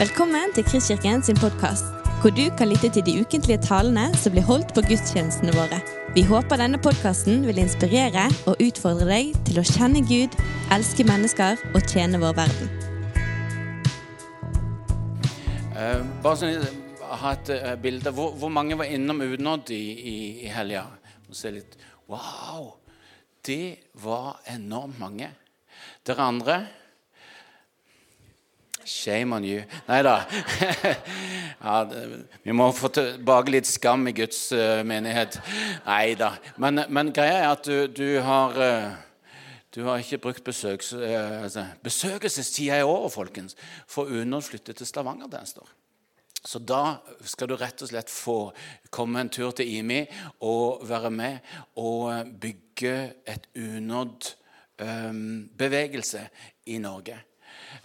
Velkommen til Kristkirken sin podkast, hvor du kan lytte til de ukentlige talene som blir holdt på gudstjenestene våre. Vi håper denne podkasten vil inspirere og utfordre deg til å kjenne Gud, elske mennesker og tjene vår verden. Eh, bare sånn, jeg har et uh, bilde. Hvor, hvor mange var innom Unodd i, i, i helga? Wow! Det var enormt mange. Dere andre? Shame on you. Nei da. ja, vi må få tilbake litt skam i Guds uh, menighet. Nei da. Men, men, greia er at du, du har uh, du har ikke brukt besøks, uh, altså, besøkelsestida i året, folkens, for Unådd flytte til Stavanger der står. Så da skal du rett og slett få komme en tur til IMI og være med og bygge et unådd um, bevegelse i Norge.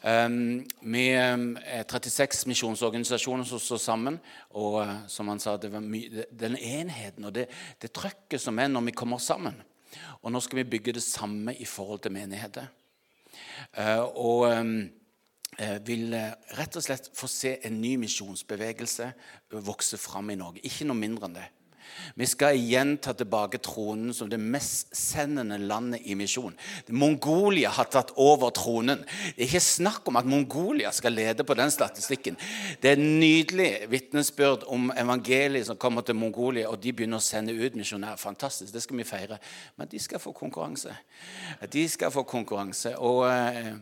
Um, vi er 36 misjonsorganisasjoner som står sammen. Og uh, som han sa, det var den enheten og det, det trøkket som er når vi kommer sammen. Og nå skal vi bygge det samme i forhold til menigheter. Uh, og... Um, Eh, vil eh, rett og slett få se en ny misjonsbevegelse vokse fram i Norge. Ikke noe mindre enn det. Vi skal igjen ta tilbake tronen som det mest sendende landet i misjon. Mongolia har tatt over tronen. Det er ikke snakk om at Mongolia skal lede på den statistikken. Det er en nydelig vitnesbyrd om evangeliet som kommer til Mongolia, og de begynner å sende ut misjonærer. Fantastisk, det skal vi feire. Men de skal få konkurranse. De skal få konkurranse. Og eh,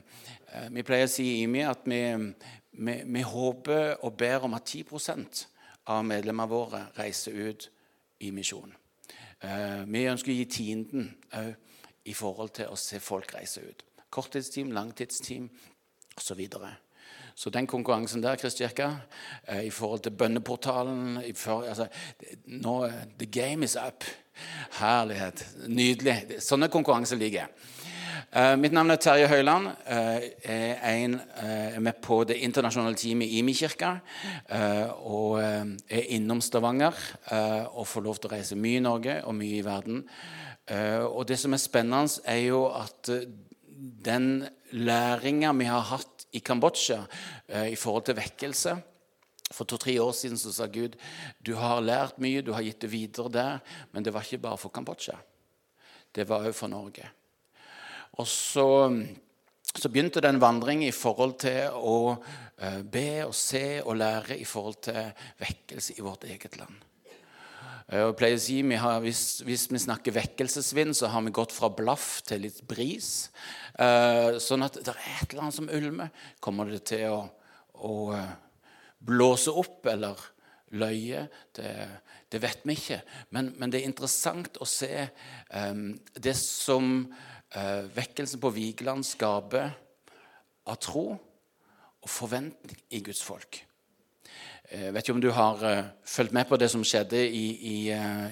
Eh, vi pleier å si i IMI at vi, vi, vi håper og ber om at 10% av medlemmene våre reiser ut i misjon. Eh, vi ønsker å gi tienden òg i forhold til å se folk reise ut. Korttidsteam, langtidsteam osv. Så, så den konkurransen der, Kristkirka, eh, i forhold til bønneportalen for, altså, nå, The game is up. Herlighet. Nydelig. Sånne konkurranser liker jeg. Uh, mitt navn er Terje Høiland. Uh, jeg er, en, uh, med på det internasjonale teamet i Imi-kirka. og er innom Stavanger og får lov til å reise mye i Norge og mye i verden. og det som er spennende, er jo at den læringa vi har hatt i Kambodsja i forhold til vekkelse for to-tre år siden så sa Gud du har lært mye, du har gitt det videre der, men det var ikke bare for Kambodsja. Det var òg for Norge. Og så, så begynte det en vandring i forhold til å eh, be og se og lære i forhold til vekkelse i vårt eget land. Eh, jeg pleier å si vi har, hvis, hvis, vi snakker vekkelsesvind, så har vi gått fra blaff til litt bris. Eh, sånn at det er et eller annet som ulmer. Kommer det til å, å blåse opp eller løye? Det, det, vet vi ikke. Men, men, det er interessant å se det som vekkelsen på Vigeland skaper av tro og forventning i Guds folk. Jeg eh, vet ikke om du har uh, fulgt med på det som skjedde i, i, uh,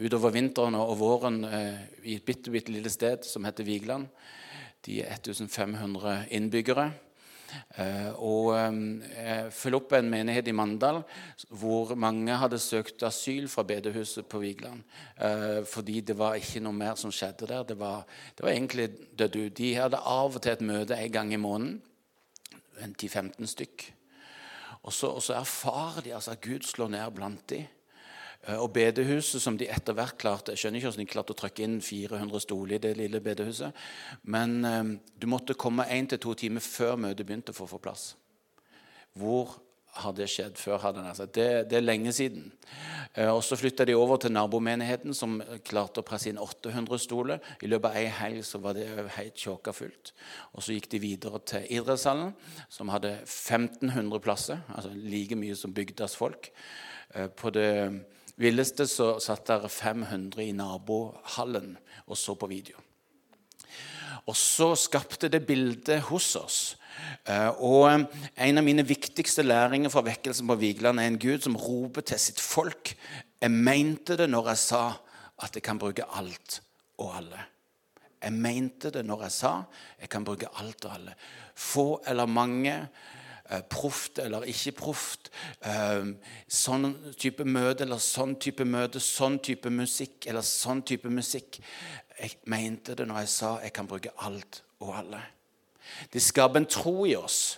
utover vinteren og, våren uh, i et bitte, bitte lite sted som heter Vigeland. De er 1500 innbyggere. Eh, og jeg følge opp en menighet i Mandal hvor mange hadde søkt asyl fra bedehuset på Vigeland. Eh, fordi det var ikke noe mer som skjedde der. Det var, det var egentlig dødd ut. De hadde av og til et møte en gang i måneden. 10-15 stykk. Og så, og så erfarer de altså at Gud slår ned blant dem. Eh, og bedehuset som de etter hvert klarte Jeg skjønner ikke hvordan de klarte å trykke inn 400 stoler i det lille bedehuset. Men um, du måtte komme én til to timer før møtet begynte for å få plass. Hvor har det skjedd før? hadde altså. det, det, er lenge siden. Uh, og Så flytta de over til nabomenigheten, som klarte å presse inn 800 stoler. I løpet av ei helg så var det helt tjåka fullt. Og Så gikk de videre til idrettshallen, som hadde 1500 plasser. Altså like mye som bygdas folk. Uh, på det villeste så satt der 500 i nabohallen og så på video. Og så skapte det bildet hos oss. Eh, og En av mine viktigste læringer fra vekkelsen på Vigeland er en Gud som roper til sitt folk. Jeg mente det når jeg sa at jeg kan bruke alt og alle. Jeg mente det når jeg sa jeg kan bruke alt og alle. Få eller mange, Eh, proft eller ikke proft. Eh, sånn type møte eller sånn type møte, sånn type musikk eller sånn type musikk. Jeg mente det når jeg sa jeg kan bruke alt og alle. Det skaper en tro i oss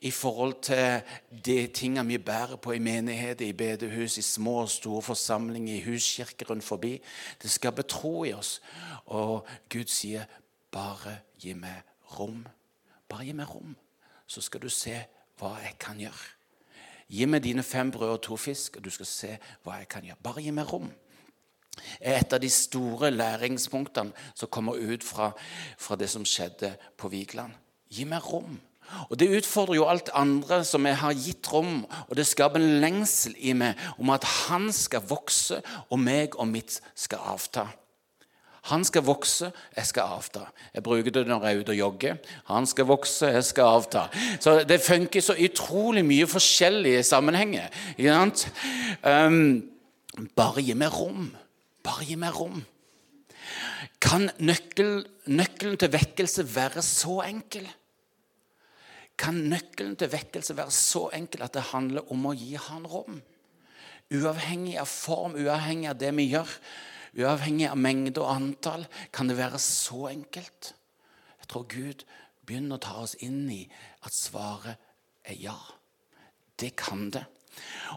i forhold til de tingene vi bærer på i menigheter, i bedehus, i små og store forsamlinger, i huskirker rundt forbi. Det skaper tro i oss. Og Gud sier, 'Bare gi meg rom'. Bare gi meg rom, så skal du se hva jeg kan gjøre. Gi meg dine fem brød og to fisk, og du skal se hva jeg kan gjøre. Bare gi meg rom et av de store læringspunktene som kommer ut fra, fra det som skjedde på Vigeland. Gi meg rom. Og Det utfordrer jo alt andre som jeg har gitt rom, og det skaper en lengsel i meg om at han skal vokse, og meg og mitt skal avta. Han skal vokse, jeg skal avta. Jeg bruker det når jeg er ute og jogger. Han skal vokse, jeg skal avta. Så Det funker så utrolig mye forskjellige sammenhenger. Um, bare gi meg rom. Bare gi meg rom. Kan nøkkel, nøkkelen til vekkelse være så enkel? Kan nøkkelen til vekkelse være så enkel at det handler om å gi han rom? Uavhengig av form, uavhengig av det vi gjør, uavhengig av mengde og antall, kan det være så enkelt. Jeg tror Gud begynner å ta oss inn i at svaret er ja. Det kan det.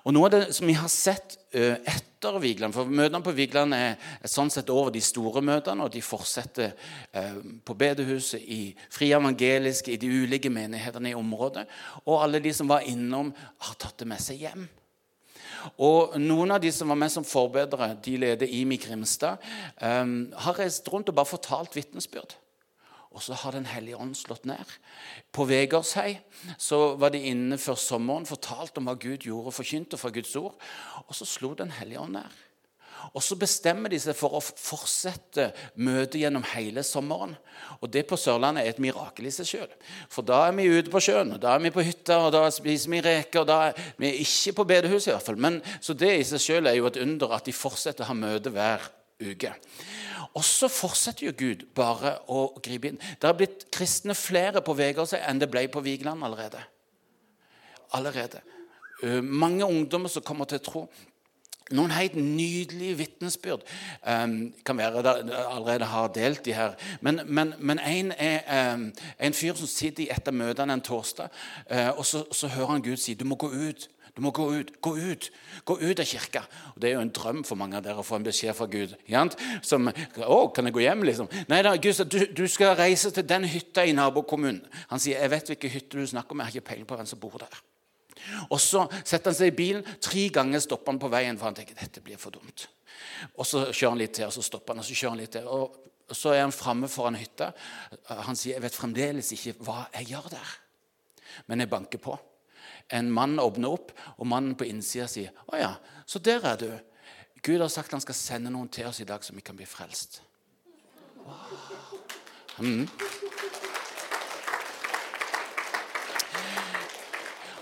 Og Noe av det som vi har sett etter Vigeland For møtene på Vigeland er, sånn sett over de store møtene, og de fortsetter på bedehuset, i fri evangeliske, i de ulike menighetene i området. Og alle de som var innom, har tatt det med seg hjem. Og Noen av de som var med som forbedere, de leder Imi Grimstad, har reist rundt og bare fortalt vitnesbyrd. Og så har Den hellige ånd slått ned. På Vegårshei så var de inne før sommeren, fortalte om hva Gud gjorde, forkynte fra Guds ord. Og så slo Den hellige ånd ned. Og så bestemmer de seg for å fortsette møtet gjennom hele sommeren. Og det på Sørlandet er et mirakel i seg sjøl. For da er vi ute på sjøen, og da er vi på hytta, og da spiser vi reker. og da er Vi ikke på bedehuset, i hvert fall. Men, så det i seg sjøl er jo et under at de fortsetter å ha møte hver uke. Og så fortsetter jo Gud bare å gripe inn. Det har blitt kristne flere på Vegårshei enn det ble på Vigeland allerede. Allerede. Uh, mange ungdommer som kommer til tro. Noen helt nydelige vitnesbyrd. Um, kan være det allerede har delt de her. Men, men, men en er um, en fyr som sitter i et av møtene en torsdag, uh, og så, så hører han Gud si du må gå ut. Du må gå ut. Gå ut Gå ut av kirka. Og Det er jo en drøm for mange av dere å få en beskjed fra Gud. Som, å, kan jeg gå hjem, liksom? Nei da, Gud du, du, skal reise til den hytta i nabokommunen. Han sier jeg vet hvilken hytte du snakker om, jeg har ikke peiling på hvem som bor der. Og Så setter han seg i bilen. Tre ganger stopper han på veien, for han tenker dette blir for dumt. Og Så kjører han litt til, og så stopper han, og så kjører han litt til. og Så er han framme foran hytta. Han sier jeg vet fremdeles ikke hva jeg gjør der, men jeg banker på. En mann åpner opp, og mannen på innsida sier, 'Å ja, så der er du.' Gud har sagt han skal sende noen til oss i dag, så vi kan bli frelst. Wow. Mm.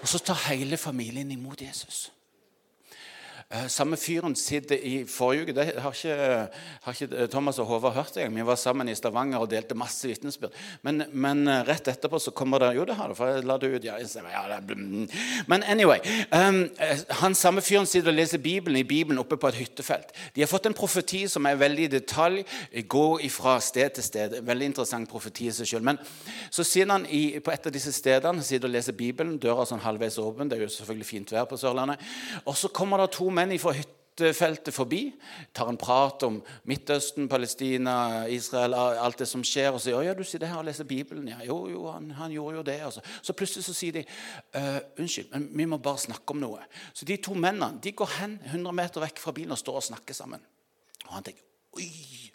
Og så tar hele familien imot Jesus. Eh, samme fyren sitter i forrige uke Det har ikke, har ikke Thomas og Håvard hørt. engang. Vi var sammen i Stavanger og delte masse vitnesbyrd. Men, men, eh, rett etterpå så kommer det Jo, det har du, for jeg la det ut. Ja, men anyway. Um, han samme fyren sitter og leser Bibelen i Bibelen oppe på et hyttefelt. De har fått en profeti som er veldig i detalj. Går fra sted til sted. Veldig interessant profeti i seg sjøl. Men så sier han i, på et av disse stedene sitter og leser Bibelen. Døra er sånn halvveis åpen. Det er jo selvfølgelig fint vær på Sørlandet. Og så kommer det to menn fra hyttefeltet forbi, tar en prat om Midtøsten, Palestina, Israel, alt det som skjer, og sier ja, du sitter her og leser Bibelen.' Ja, jo, jo, han, han gjorde jo det. Altså. Så plutselig så sier de «Øh, 'Unnskyld, men vi må bare snakke om noe'. Så de to mennene de går hen 100 meter vekk fra bilen og står og snakker sammen. Og han tenker 'Oi,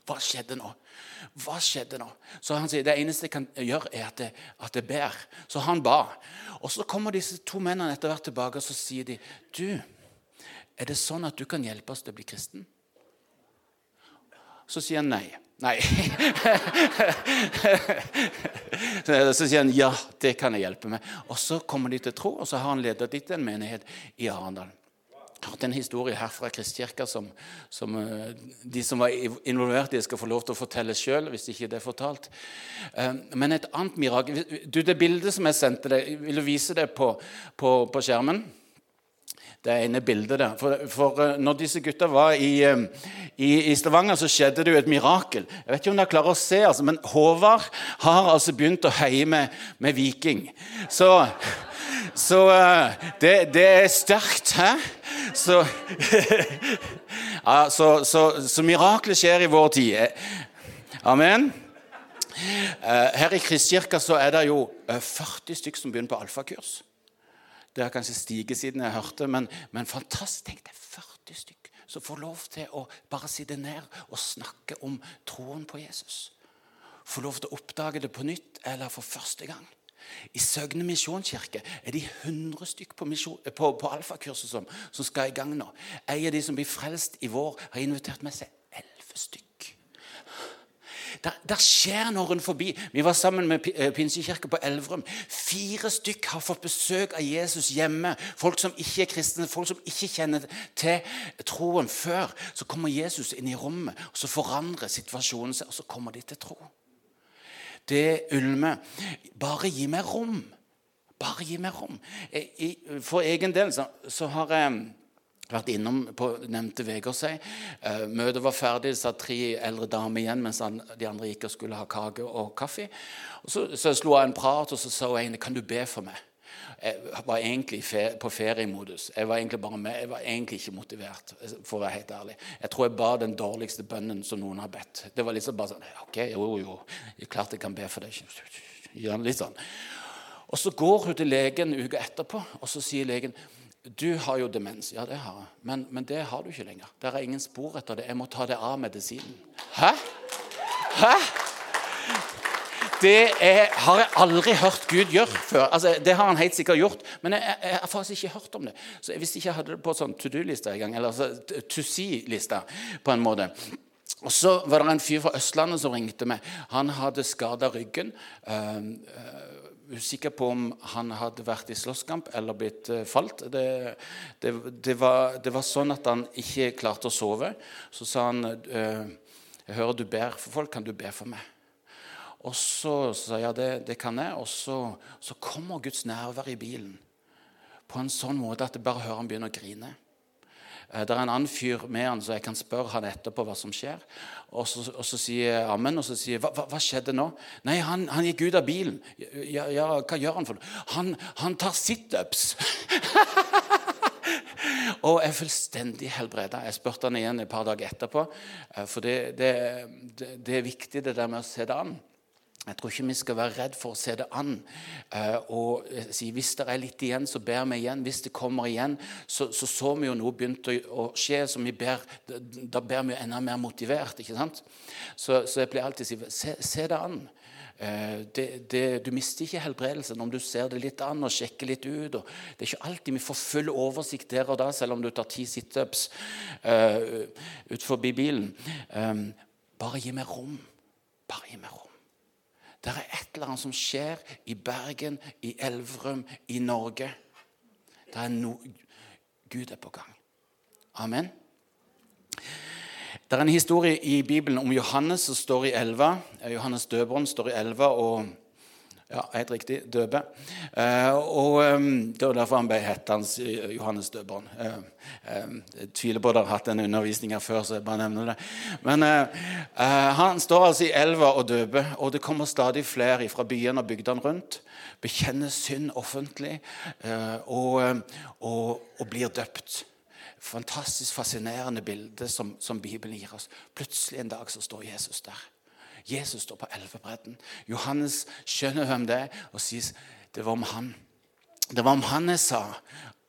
hva skjedde nå?' Hva skjedde nå? Så han sier det eneste jeg kan gjøre, er at jeg, at jeg ber. Så han ba. Og så kommer disse to mennene etter hvert tilbake og så sier de, 'Du, er det sånn at du kan hjelpe oss til å bli kristen? Så sier han nei. Nei. så sier han ja, det kan jeg hjelpe med. Og så kommer de til tro, og så har han ledet dit en menighet i Arendal. Jeg har hatt en historie her fra Kristkirka som, som, eh, de som var involvert i, skal få lov til å fortelle sjøl, hvis ikke det er fortalt. Eh, men et annet mirakel du, Det bildet som jeg sendte deg, vil du vise det på, på, på skjermen? Det ene bildet der. For, for eh, når disse gutta var i, eh, i, i, Stavanger, så skjedde det jo et mirakel. Jeg vet ikke om dere klarer å se, altså, men Håvard har altså begynt å heie med, med Viking. Så Så uh, det, det, er sterkt, hæ? Så, ja, så, så, så miraklet skjer i vår tid. Amen. Her i Kristkirka så er det jo 40 stykker som begynner på alfakurs. Det har kanskje stiget siden jeg hørte, men, men fantastisk. Tenk deg 40 stykk som får lov til å bare sitte ned og snakke om troen på Jesus. Få lov til å oppdage det på nytt eller for første gang. I Søgne misjonskirke er de 100 stykker på, på, på alfakurset som, som, skal i gang nå. En av de som blir frelst i vår, har invitert med seg 11 stykker. Der, der, skjer når rundt forbi. Vi var sammen med eh, Pinsekirka på Elverum. Fire stykk har fått besøk av Jesus hjemme. Folk som ikke er kristne, folk som ikke kjenner til troen før. Så kommer Jesus inn i rommet, og så forandrer situasjonen seg, og så kommer de til tro. Det ulmer. Bare gi meg rom. Bare gi meg rom. For egen del så, så har jeg vært innom på nevnte Vegårshei. Uh, møtet var ferdig, det satt tre eldre damer igjen mens de andre gikk og skulle ha kake og kaffe. Og så, så slo jeg en prat, og så sa hun kan du be for meg. Jeg var egentlig på feriemodus. Jeg var egentlig bare med. Jeg var egentlig ikke motivert. for å være helt ærlig. Jeg tror jeg ba den dårligste bønnen som noen har bedt. Det var liksom bare sånn OK, jo, jo, jeg klart jeg kan be for deg. Litt sånn. Og så går hun til legen uka etterpå, og så sier legen du har jo demens. Ja, det har jeg. Men, men, det har du ikke lenger. Der er ingen spor etter det. Jeg må ta det av medisinen. Hæ? Hæ? Det er, har jeg aldri hørt Gud gjøre før. Altså, det har han helt sikkert gjort, men jeg, jeg, jeg, har faktisk ikke hørt om det. Så Hvis ikke jeg hadde det på sånn to do-liste engang, eller altså, to see-liste på en måte. Og Så var det en fyr fra Østlandet som ringte meg. Han hadde skada ryggen. Øh, uh, usikker på om han hadde vært i slåsskamp eller blitt uh, falt. Det, det, det, var, det, var, sånn at han ikke klarte å sove. Så sa han uh, jeg hører du ber for folk, kan du be for meg? Og så sa jeg ja, det kan jeg. Og så, så kommer Guds nærvær i bilen på en sånn måte at jeg bare hører han begynner å grine. Eh, det er en annen fyr med han, så jeg kan spørre han etterpå hva som skjer. Og så, og så sier jeg amen, og så sier jeg hva, hva, skjedde nå? Nei, han, han, gikk ut av bilen. Ja, ja, hva gjør han for noe? Han, han tar situps. og er fullstendig helbreda. Jeg spurte han igjen et par dager etterpå. Eh, for det, det, det, det er viktig, det der med å se det an. Jeg tror ikke vi skal være redd for å se det an uh, og si hvis det er litt igjen, så ber vi igjen. Hvis det kommer igjen, så så, så vi jo noe begynte å, skje, så ber, da ber vi jo enda mer motivert. ikke sant? Så, så jeg pleier alltid å si se, se det an. Uh, det, det, du mister ikke helbredelsen om du ser det litt an og sjekker litt ut. Det er ikke alltid vi får full oversikt der og da, selv om du tar ti situps uh, forbi bilen. Um, bare gi meg rom. Bare gi meg rom. Det er et eller annet som skjer i Bergen, i Elverum, i Norge. Det er no Gud er på gang. Amen. Det er en historie i Bibelen om Johannes som står i elva. Johannes døperen står i elva og ja, helt riktig. Døpe. Uh, og um, Det var derfor han ble hett hans eh, Johannes døperen. Uh, uh, jeg tviler på at dere har hatt den undervisninga før, så jeg bare nevner det. Men han står altså i elva og døper, og det kommer stadig flere fra byene og bygdene rundt. Bekjenner synd offentlig og, og, og, blir døpt. Fantastisk fascinerende bilde som, som Bibelen gir oss. Plutselig en dag så står Jesus der. Jesus står på elvebredden. Johannes skjønner hvem det er, og sier det var om han. Det var om han jeg sa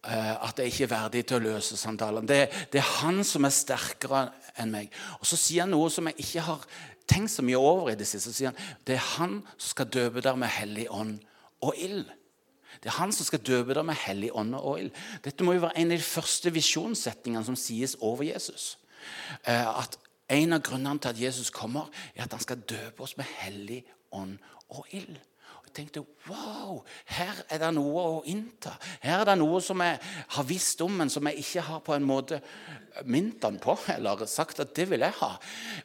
uh, at jeg ikke er verdig til å løse sandalene. Det, det, er han som er sterkere enn meg. Og Så sier han noe som jeg ikke har tenkt så mye over i det siste. Så sier han det er han som skal døpe dere med hellig ånd og ild. Det er han som skal døpe dere med hellig ånd og ild. Dette må jo være en av de første visjonssetningene som sies over Jesus. Uh, at en av grunnene til at Jesus kommer, er at han skal døpe oss med hellig ånd og ild. Og jeg tenkte wow, her er det noe å innta. Her er det noe som jeg har visst om, men som jeg ikke har på en måte minnet han på, eller sagt at det vil jeg ha.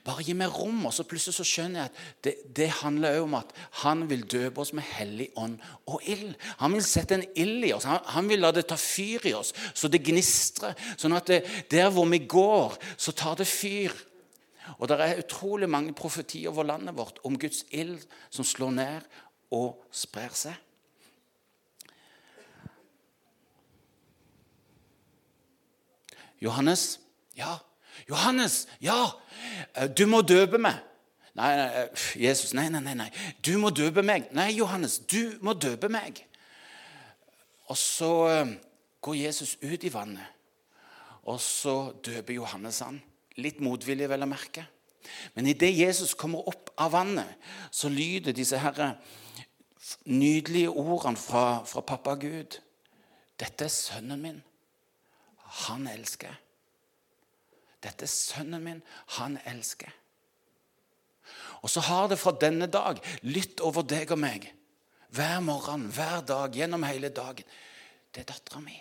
Bare gi meg rom. Og så plutselig så skjønner jeg at det, det handler også om at han vil døpe oss med hellig ånd og ild. Han vil sette en ild i oss. Han, han, vil la det ta fyr i oss, så det gnistrer. Sånn at det, der hvor vi går, så tar det fyr. Og det er utrolig mange profetier over landet vårt om Guds ild som slår ned og sprer seg. Johannes? Ja. Johannes! Ja! Eh, du må døpe meg. Nei, nei, eh, Jesus, nei, nei, nei. Du må døpe meg. Nei, Johannes, du må døpe meg. Og så eh, går Jesus ut i vannet, og så døper Johannes han. Litt motvillig, vel å merke. Men idet Jesus kommer opp av vannet, så lyder disse herre nydelige ordene fra, fra pappa Gud. Dette er sønnen min. Han elsker. Dette er sønnen min. Han elsker. Og så har det fra denne dag lytt over deg og meg. Hver morgen, hver dag, gjennom hele dagen. Det er dattera mi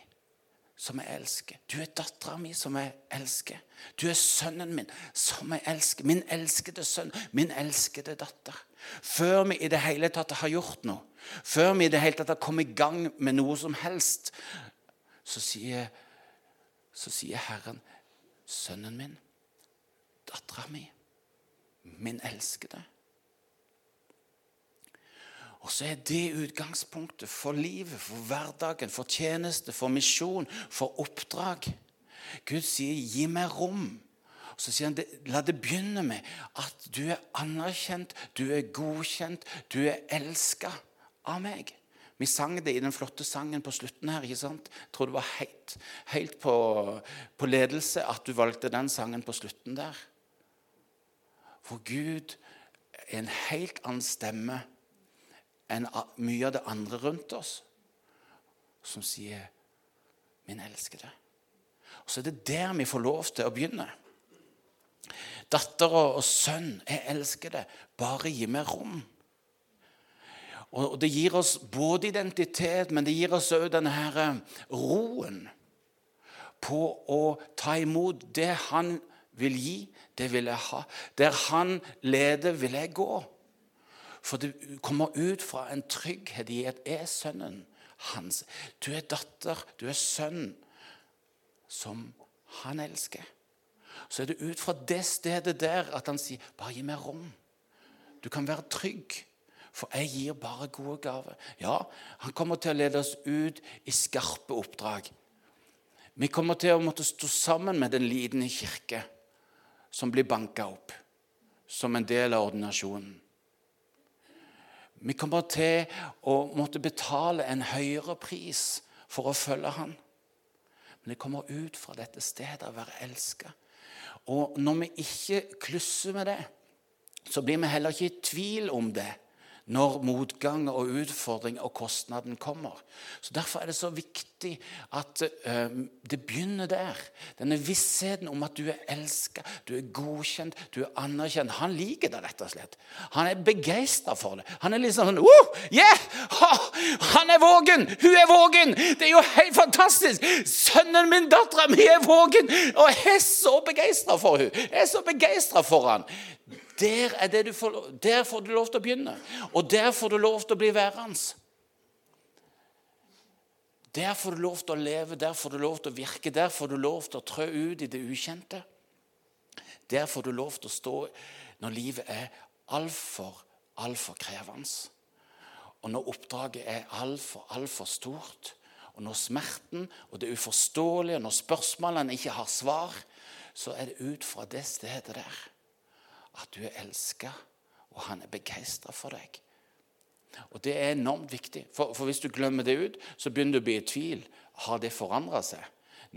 som jeg elsker. Du er dattera mi som jeg elsker. Du er sønnen min som jeg elsker. Min elskede sønn, min elskede datter. Før vi i det hele tatt har gjort noe, før vi i det hele tatt har kommet i gang med noe som helst, så sier, så sier Herren, sønnen min, dattera mi, min elskede. Og så er det utgangspunktet for livet, for hverdagen, for tjeneste, for misjon, for oppdrag. Gud sier 'gi meg rom'. Og så sier han la det begynne med at du er anerkjent, du er godkjent, du er elska av meg. Vi sang det i den flotte sangen på slutten her. ikke sant? Jeg tror det var helt, helt på, på ledelse at du valgte den sangen på slutten der. For Gud er en helt annen stemme enn mye av det andre rundt oss, som sier 'min elskede'. Og Så er det der vi får lov til å begynne. Datter og sønn, jeg elsker det. Bare gi meg rom. Og Det gir oss både identitet, men det gir oss òg denne eh, roen på å ta imot det han vil gi, det vil jeg ha. Der han leder, vil jeg gå. For det kommer ut fra en trygghet i at jeg er sønnen hans. Du er datter, du er sønn som han elsker. Så er det ut fra det stedet der at han sier, 'Bare gi meg rom'. Du kan være trygg, for jeg gir bare gode gaver. Ja, han kommer til å lede oss ut i skarpe oppdrag. Vi kommer til å måtte stå sammen med den lidende kirke som blir banka opp som en del av ordinasjonen. Vi kommer til å måtte betale en høyere pris for å følge Han. Men det kommer ut fra dette stedet å være elska. Og når vi ikke klusser med det, så blir vi heller ikke i tvil om det når motgang og utfordring og kostnaden kommer. Så Derfor er det så viktig at uh, det begynner der. Denne vissheten om at du er elska, du er godkjent, du er anerkjent. Han liker det, rett og slett. Han er begeistra for det. Han er liksom sånn oh, yeah! Ha! Han er vågen! Hun er vågen! Det er jo helt fantastisk! Sønnen min, dattera mi er vågen! Og jeg er så begeistra for henne. Jeg er så begeistra for han. Der, får, der får du lov til å begynne, og der får du lov til å bli værende. Der får du lov til å leve, der får du lov til å virke, der får du lov til å trø ut i det ukjente. Der får du lov til å stå når livet er altfor, altfor krevende. Og når oppdraget er altfor, altfor stort, og når smerten og det uforståelige, når spørsmålene ikke har svar, så er det ut fra det stedet der at du er elska, og han er begeistra for deg. Og Det er enormt viktig, for, for, hvis du glemmer det ut, så begynner du å bli i tvil. Har det forandra seg?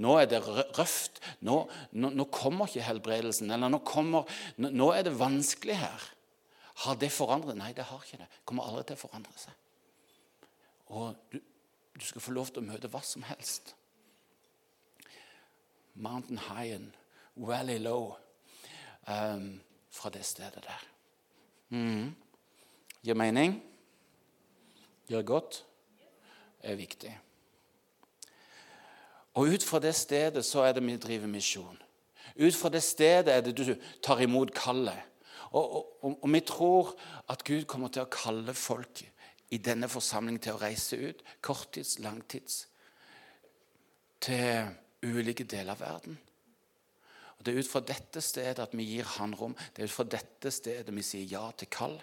Nå er det røft. Nå, nå, nå, kommer ikke helbredelsen. Eller nå, kommer, nå, nå er det vanskelig her. Har det forandret Nei, det har ikke det. Kommer aldri til å forandre seg. Og du, du skal få lov til å møte hva som helst. Mountain high and valley low. Um, fra det stedet der. Mm. Gir mening? Gjør godt? Er viktig. Og ut fra det stedet så er det vi driver misjon. Ut fra det stedet er det du tar imot kallet. Og, og, og, vi tror at Gud kommer til å kalle folk i denne forsamlingen til å reise ut. Korttids, langtids. Til ulike deler av verden. Og Det er ut fra dette stedet at vi gir Han rom. Det er ut fra dette stedet vi sier ja til kall.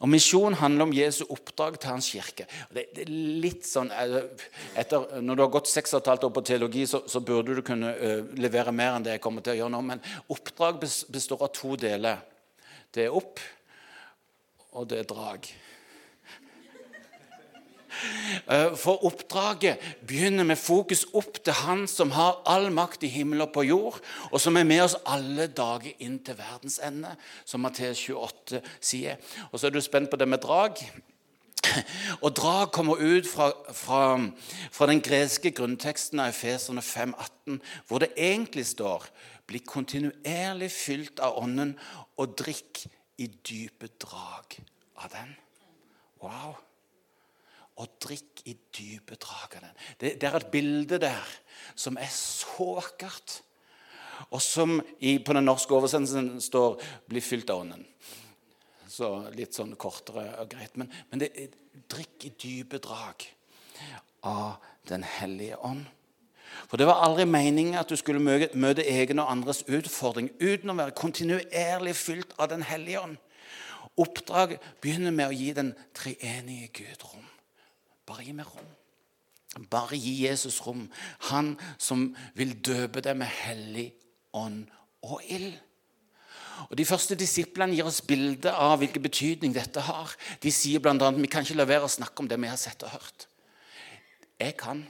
Og Misjon handler om Jesu oppdrag til hans kirke. Det, det, er litt sånn, eh, etter, Når du har gått seks og et halvt år på teologi, så, så burde du kunne uh, levere mer enn det jeg kommer til å gjøre nå. Men oppdrag består av to deler. Det er opp, og det er drag. Eh, for oppdraget begynner med fokus opp til Han som har all makt i himmel og på jord, og som er med oss alle dager inn til verdens ende, som Matteus 28 sier. Og så er du spent på det med drag. Og drag kommer ut fra, fra, fra den greske grunnteksten av Efeserne 5,18, hvor det egentlig står Bli kontinuerlig fylt av Ånden og drikk i dype drag av den. Wow og drikk i dype drag. Det, det, er et bilde der som er så vakkert, og som i, på den norske oversendelsen står 'bli fylt av ånden'. Så litt sånn kortere og greit. Men, men det, drikk i dype drag av Den hellige ånd. For det var aldri meningen at du skulle møte egen og andres utfordring uten å være kontinuerlig fylt av Den hellige ånd. Oppdraget begynner med å gi den treenige Gud rom. Bare gi meg rom. Bare gi Jesus rom. Han som vil døpe deg med hellig ånd og ild. Og De første disiplene gir oss bilde av hvilken betydning dette har. De sier bl.a.: Vi kan ikke la være å snakke om det vi har sett og hørt. Jeg kan,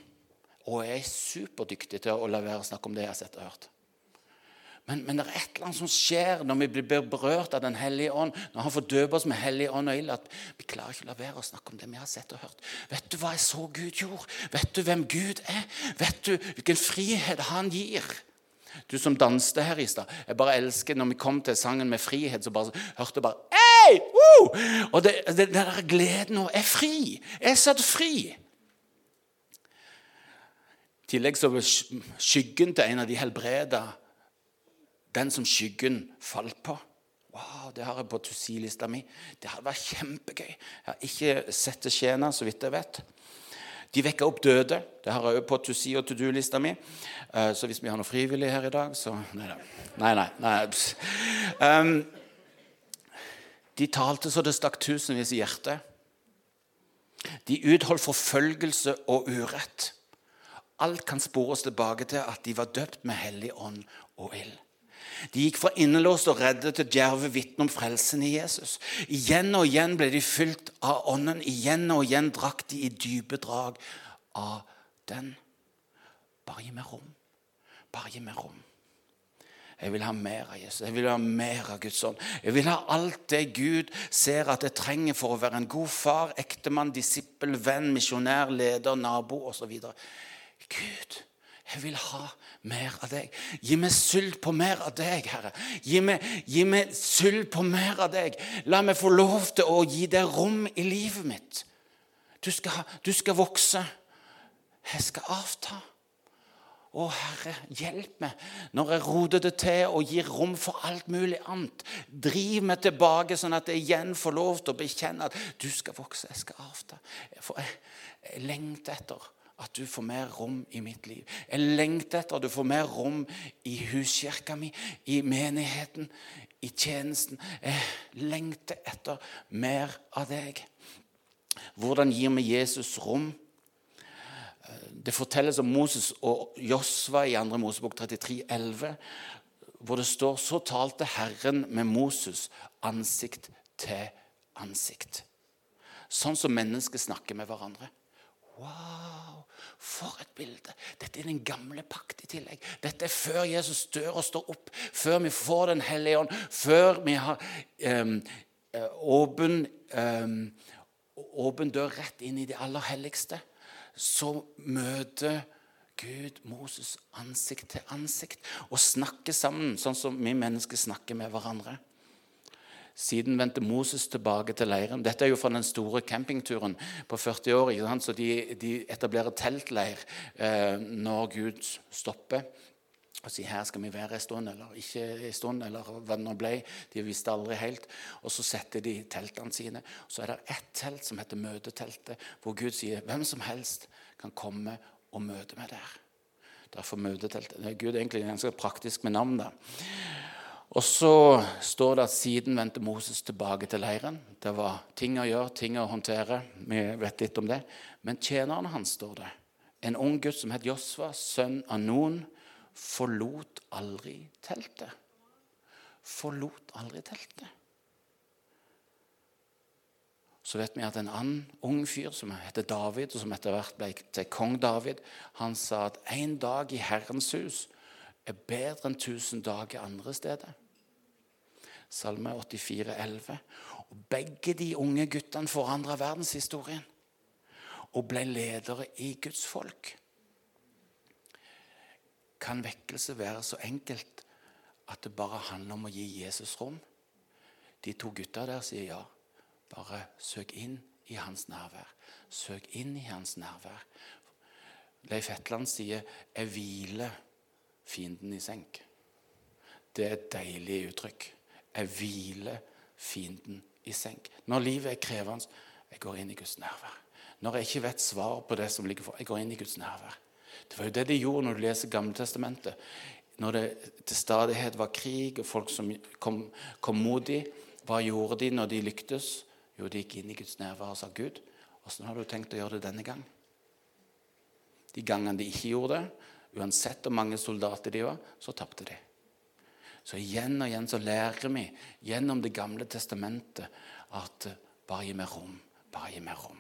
og jeg er superdyktig til å la være å snakke om det jeg har sett og hørt. Men, men, det er et eller annet som skjer når vi blir berørt av Den hellige ånd. Når Han får døpe oss med hellig ånd og ild. At vi klarer ikke å la være å snakke om det vi har sett og hørt. Vet du hva jeg så Gud gjorde? Vet du hvem Gud er? Vet du hvilken frihet han gir? Du som danste her i stad. Jeg bare elsker når vi kom til sangen med frihet, så bare hørte jeg bare Ei! Woo! Og det, det, det der gleden nå er fri. Jeg er satt fri. I tillegg så skyggen til en av de helbreda den som skyggen falt på. Wow, Det har jeg på to lista mi. Det hadde vært kjempegøy. Jeg har ikke sett det skje så vidt jeg vet. De vekker opp døde. Det har jeg òg på to si og to do-lista mi. Eh, så hvis vi har noe frivillig her i dag, så Nei. Nei, nei. nei. Um, de talte så det stakk tusenvis i hjertet. De utholdt forfølgelse og urett. Alt kan spores tilbake til at de var døpt med hellig ånd og ild. De gikk fra innelåst og redde til djerve vitner om frelsen i Jesus. Igjen og igjen ble de fylt av Ånden. Igjen og igjen drakk de i dype drag av den. Bare gi meg rom. Bare gi meg rom. Jeg vil ha mer av Jesus. Jeg vil ha mer av Guds ånd. Jeg vil ha alt det Gud ser at jeg trenger for å være en god far, ektemann, disippel, venn, misjonær, leder, nabo osv. Gud, jeg vil ha mer av deg. Gi meg sult på mer av deg, Herre. Gi meg, gi meg sult på mer av deg. La meg få lov til å gi deg rom i livet mitt. Du skal, du skal vokse. Jeg skal avta. Å, Herre, hjelp meg når jeg roter det til og gir rom for alt mulig annet. Driv meg tilbake, sånn at jeg igjen får lov til å bekjenne at du skal vokse, jeg skal avta. For jeg, jeg lengter etter at du får mer rom i mitt liv. Jeg lengter etter at du får mer rom i huskirka mi, i menigheten, i tjenesten. Jeg lengter etter mer av deg. Hvordan gir vi Jesus rom? Det fortelles om Moses og Josva i 2. Mosebok 33, 11, hvor det står så talte Herren med Moses ansikt til ansikt. Sånn som mennesker snakker med hverandre. Wow, for et bilde! Dette er den gamle pakt i tillegg. Dette er før Jesus dør og står opp, før vi får Den hellige ånd, før vi har um, åpen, um, åpen dør rett inn i det aller helligste. Så møter Gud Moses ansikt til ansikt og snakker sammen, sånn som vi mennesker snakker med hverandre. Siden vendte Moses tilbake til leiren. Dette er jo fra den store campingturen på 40 år. Så de, de, etablerer teltleir eh, når Gud stopper og sier her skal vi være en stund, eller ikke en stund, eller hva det nå ble. De visste aldri helt. Og så setter de teltene sine. Så er det ett telt som heter møteteltet, hvor Gud sier hvem som helst kan komme og møte meg der. Derfor møteteltet. Gud er egentlig ganske praktisk med navn. da. Og så står det at siden vendte Moses tilbake til leiren. Det var ting å gjøre, ting å håndtere. Vi vet litt om det. Men tjeneren hans, står det, en ung gutt som het Josva, sønn av Noen, forlot aldri teltet. Forlot aldri teltet. Så vet vi at en annen ung fyr som heter David, og som etter hvert ble til kong David, han sa at en dag i Herrens hus er bedre enn tusen dager andre steder. Salme 84, 11. Og begge de unge guttene forandra verdenshistorien og ble ledere i Guds folk. Kan vekkelse være så enkelt at det bare handler om å gi Jesus rom? De to gutta der sier ja. Bare søk inn i hans nærvær. Søk inn i hans nærvær. Leif Hetland sier 'jeg hviler fienden i senk'. Det er et deilig uttrykk. Jeg hviler fienden i senk. Når livet er krevende, jeg går inn i Guds nærvær. Når jeg ikke vet svar på det som ligger for, jeg går inn i Guds nærvær. Det var jo det de gjorde når du leser Gamletestamentet. Når det til stadighet var krig, og folk som kom, kom mot dem, hva gjorde de når de lyktes? Jo, de gikk inn i Guds nærvær og sa, 'Gud, åssen har du tenkt å gjøre det denne gang?' De gangene de ikke gjorde det, uansett hvor mange soldater de var, så tapte de. Så igjen og igjen så lærer vi gjennom Det gamle testamentet at eh, bare gi meg rom. Bare gi meg rom.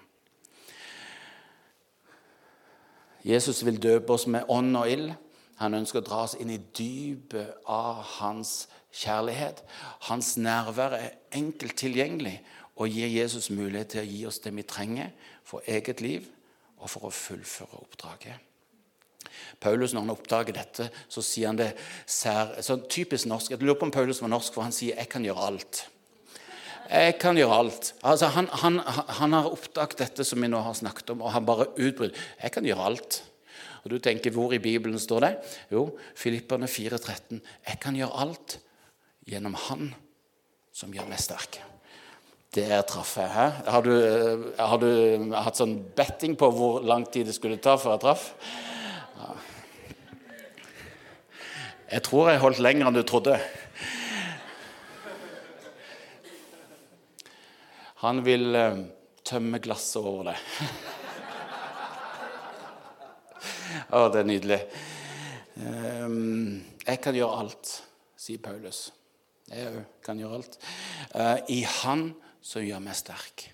Jesus vil døpe oss med ånd og ild. Han ønsker å dra oss inn i dypet av hans kjærlighet. Hans nærvær er enkelt tilgjengelig og gir Jesus mulighet til å gi oss det vi trenger for eget liv og for å fullføre oppdraget. Paulus, når han oppdager dette, så sier han det sær, så typisk norsk. Jeg lurer på om Paulus var norsk, for han sier 'jeg kan gjøre alt'. Jeg kan gjøre alt. Altså, han, han, han har oppdaget dette som vi nå har snakket om, og han bare utbryter 'Jeg kan gjøre alt'. Og Du tenker, hvor i Bibelen står det? Jo, Filipperne 4,13. Jeg kan gjøre alt gjennom Han som gjør meg sterk. Der traff jeg. Hæ? Har du, eh, har du hatt sånn betting på hvor lang tid det skulle ta før jeg traff? Jeg tror jeg holdt lenger enn du trodde. Han vil uh, tømme glasset over det. Å, oh, det er nydelig. Um, jeg kan gjøre alt, sier Paulus. Jeg kan gjøre alt. Uh, I Han som gjør meg sterk.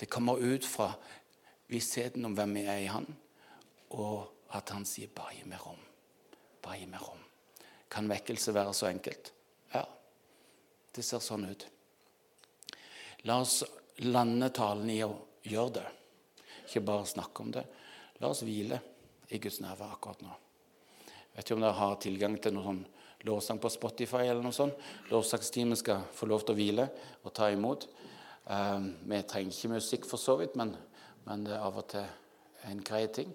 Det kommer ut fra vissheten om hvem vi er i Han, og at Han sier 'bare gi meg rom'. Bare gi meg rom. Kan vekkelse være så enkelt? Ja, det ser sånn ut. La oss lande talen i å gjøre det, ikke bare snakke om det. La oss hvile i Guds nærvær akkurat nå. Vet ikke om dere har tilgang til noen sånn lovsang på Spotify eller noe sånt. Lovsangsteamet skal få lov til å hvile og ta imot. Um, vi trenger ikke musikk for så vidt, men, men det er av og til en grei ting.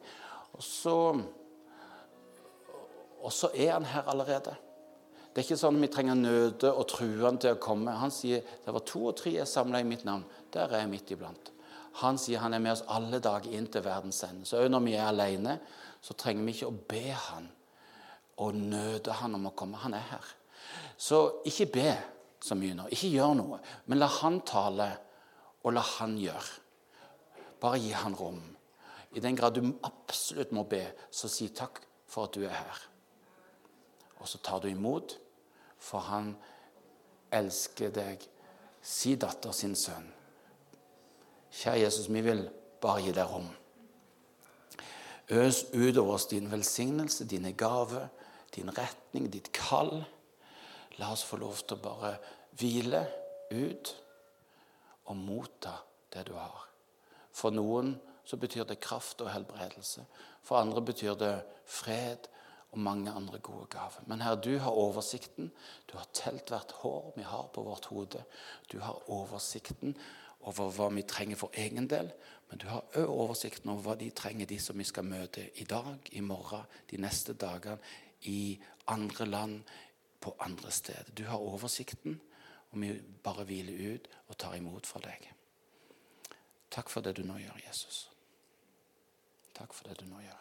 Og så og så er han her allerede. Det er ikke sånn at vi trenger nøde og true han til å komme. Han sier det var to og tre er samla i mitt navn. Der er jeg midt iblant. Han sier han er med oss alle dager inn til verdens ende. Så òg når vi er alene, så trenger vi ikke å be han og nøde han om å komme. Han er her. Så ikke be så mye nå. Ikke gjør noe. Men la han tale, og la han gjøre. Bare gi han rom. I den grad du absolutt må be, så si takk for at du er her. Og så tar du imot, for han elsker deg. Si datter sin sønn. Kjære Jesus, vi vil bare gi deg rom. Øs utover oss din velsignelse, dine gaver, din retning, ditt kall. La oss få lov til å bare hvile ut og motta det du har. For noen så betyr det kraft og helbredelse. For andre betyr det fred og mange andre gode gaver. Men Herre, du har oversikten. Du har telt hvert hår vi har på vårt hode. Du har oversikten over hva vi trenger for egen del. Men du har òg oversikten over hva de trenger, de som vi skal møte i dag, i morgen, de neste dagene, i andre land, på andre steder. Du har oversikten, og vi bare hviler ut og tar imot fra deg. Takk for det du nå gjør, Jesus. Takk for det du nå gjør.